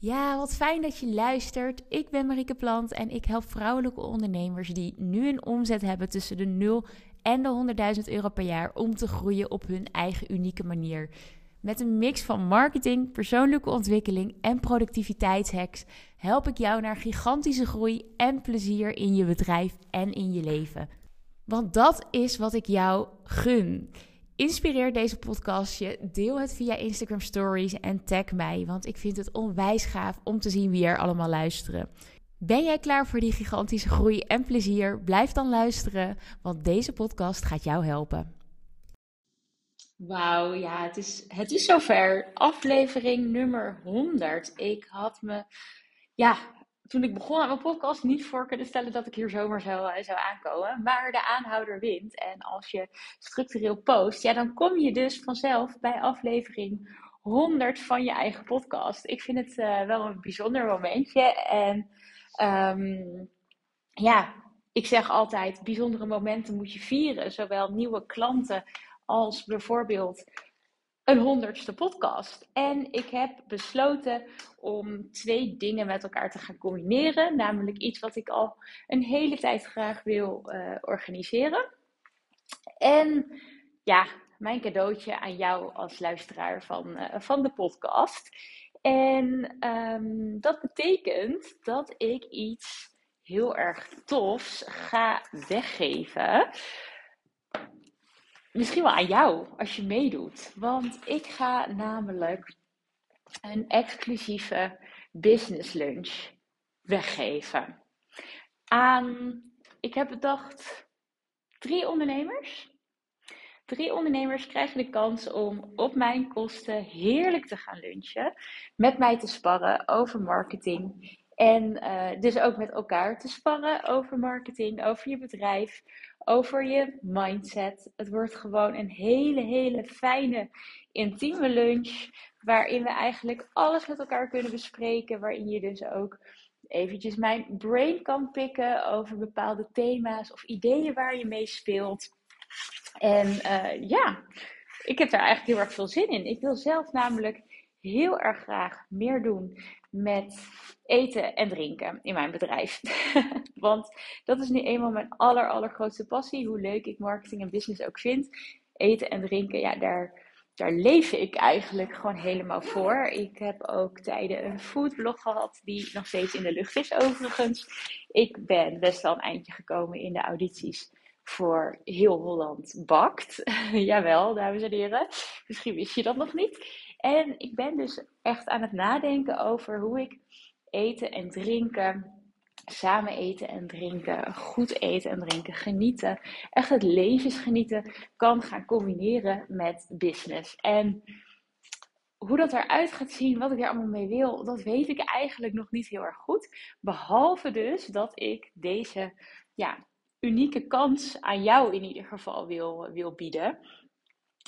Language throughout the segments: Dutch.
Ja, wat fijn dat je luistert. Ik ben Marieke Plant en ik help vrouwelijke ondernemers die nu een omzet hebben tussen de 0 en de 100.000 euro per jaar om te groeien op hun eigen unieke manier. Met een mix van marketing, persoonlijke ontwikkeling en productiviteitshacks help ik jou naar gigantische groei en plezier in je bedrijf en in je leven. Want dat is wat ik jou gun. Inspireer deze podcast je, deel het via Instagram Stories en tag mij, want ik vind het onwijs gaaf om te zien wie er allemaal luisteren. Ben jij klaar voor die gigantische groei en plezier? Blijf dan luisteren, want deze podcast gaat jou helpen. Wauw, ja, het is, het is zover. Aflevering nummer 100. Ik had me, ja, toen ik begon aan mijn podcast niet voor kunnen stellen dat ik hier zomaar zou, eh, zou aankomen. Maar de aanhouder wint. En als je structureel post, ja, dan kom je dus vanzelf bij aflevering 100 van je eigen podcast. Ik vind het uh, wel een bijzonder momentje. En um, ja, ik zeg altijd, bijzondere momenten moet je vieren. Zowel nieuwe klanten als bijvoorbeeld een honderdste podcast. En ik heb besloten om twee dingen met elkaar te gaan combineren. Namelijk iets wat ik al een hele tijd graag wil uh, organiseren. En ja, mijn cadeautje aan jou als luisteraar van, uh, van de podcast. En um, dat betekent dat ik iets heel erg tofs ga weggeven misschien wel aan jou als je meedoet. Want ik ga namelijk een exclusieve business lunch weggeven aan, ik heb bedacht, drie ondernemers. Drie ondernemers krijgen de kans om op mijn kosten heerlijk te gaan lunchen. Met mij te sparren over marketing. En uh, dus ook met elkaar te sparren over marketing, over je bedrijf, over je mindset. Het wordt gewoon een hele, hele fijne, intieme lunch. Waarin we eigenlijk alles met elkaar kunnen bespreken. Waarin je dus ook eventjes mijn brain kan pikken over bepaalde thema's of ideeën waar je mee speelt. En uh, ja, ik heb daar eigenlijk heel erg veel zin in. Ik wil zelf namelijk heel erg graag meer doen met eten en drinken in mijn bedrijf. Want dat is nu eenmaal mijn aller, allergrootste passie. Hoe leuk ik marketing en business ook vind. Eten en drinken, ja, daar, daar leef ik eigenlijk gewoon helemaal voor. Ik heb ook tijden een foodblog gehad, die nog steeds in de lucht is overigens. Ik ben best wel een eindje gekomen in de audities voor heel Holland bakt. Jawel, dames en heren. Misschien wist je dat nog niet. En ik ben dus echt aan het nadenken over hoe ik eten en drinken, samen eten en drinken, goed eten en drinken, genieten, echt het levensgenieten kan gaan combineren met business. En hoe dat eruit gaat zien, wat ik er allemaal mee wil, dat weet ik eigenlijk nog niet heel erg goed. Behalve dus dat ik deze ja, unieke kans aan jou in ieder geval wil, wil bieden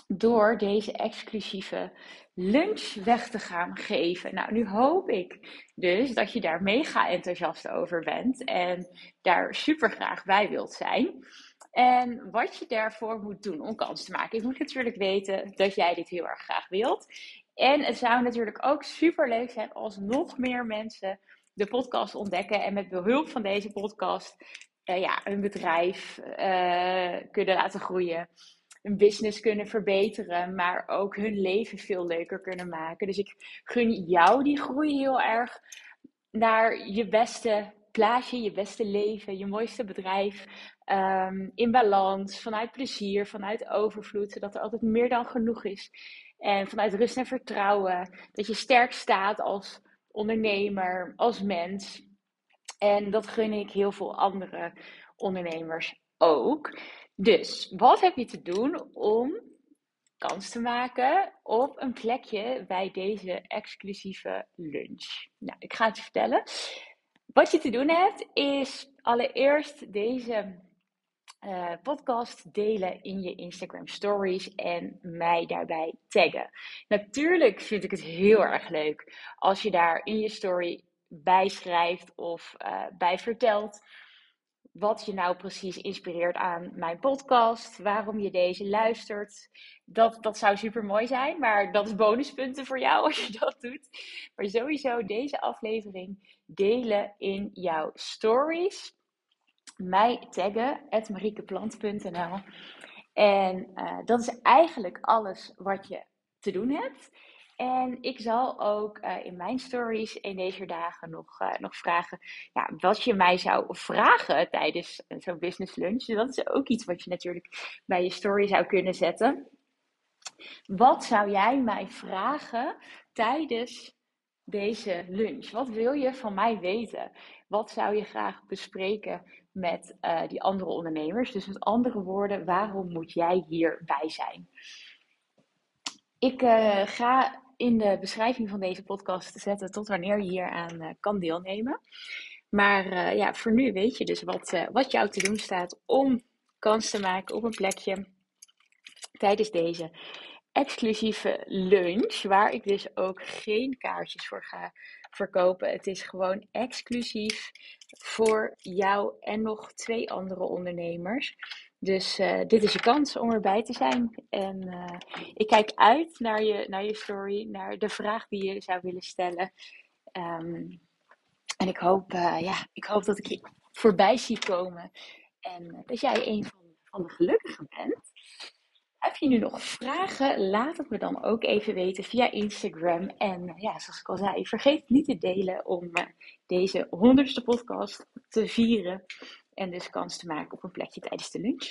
door deze exclusieve lunch weg te gaan geven. Nou, nu hoop ik dus dat je daar mega enthousiast over bent en daar super graag bij wilt zijn. En wat je daarvoor moet doen om kans te maken. Ik moet natuurlijk weten dat jij dit heel erg graag wilt. En het zou natuurlijk ook super leuk zijn als nog meer mensen de podcast ontdekken en met behulp van deze podcast uh, ja, hun bedrijf uh, kunnen laten groeien een business kunnen verbeteren, maar ook hun leven veel leuker kunnen maken. Dus ik gun jou die groei heel erg naar je beste plaatje, je beste leven, je mooiste bedrijf. Um, in balans, vanuit plezier, vanuit overvloed, zodat er altijd meer dan genoeg is. En vanuit rust en vertrouwen, dat je sterk staat als ondernemer, als mens. En dat gun ik heel veel andere ondernemers ook. Dus wat heb je te doen om kans te maken op een plekje bij deze exclusieve lunch? Nou, ik ga het je vertellen. Wat je te doen hebt is allereerst deze uh, podcast delen in je Instagram stories en mij daarbij taggen. Natuurlijk vind ik het heel erg leuk als je daar in je story bij schrijft of uh, bij vertelt wat je nou precies inspireert aan mijn podcast, waarom je deze luistert. Dat, dat zou super mooi zijn, maar dat is bonuspunten voor jou als je dat doet. Maar sowieso deze aflevering delen in jouw stories. Mij taggen, mariekeplant.nl. En uh, dat is eigenlijk alles wat je te doen hebt. En ik zal ook uh, in mijn stories in deze dagen nog, uh, nog vragen ja, wat je mij zou vragen tijdens zo'n business lunch. Dat is ook iets wat je natuurlijk bij je story zou kunnen zetten. Wat zou jij mij vragen tijdens deze lunch? Wat wil je van mij weten? Wat zou je graag bespreken met die andere ondernemers? Dus met andere woorden, waarom moet jij hierbij zijn? Ik ga in de beschrijving van deze podcast zetten tot wanneer je hieraan uh, kan deelnemen. Maar ja, voor nu weet je dus wat, wat jou te doen staat om kans te maken op een plekje tijdens deze exclusieve lunch, waar ik dus ook geen kaartjes voor ga verkopen. Het is gewoon exclusief voor jou en nog twee andere ondernemers. Dus uh, dit is je kans om erbij te zijn. En uh, ik kijk uit naar je, naar je story, naar de vraag die je zou willen stellen. Um, en ik hoop, uh, ja, ik hoop dat ik je voorbij zie komen. En dat jij een van, van de gelukkigen bent. Heb je nu nog vragen? Laat het me dan ook even weten via Instagram. En ja, zoals ik al zei, vergeet niet te delen om deze honderdste podcast te vieren. En dus kans te maken op een plekje tijdens de lunch.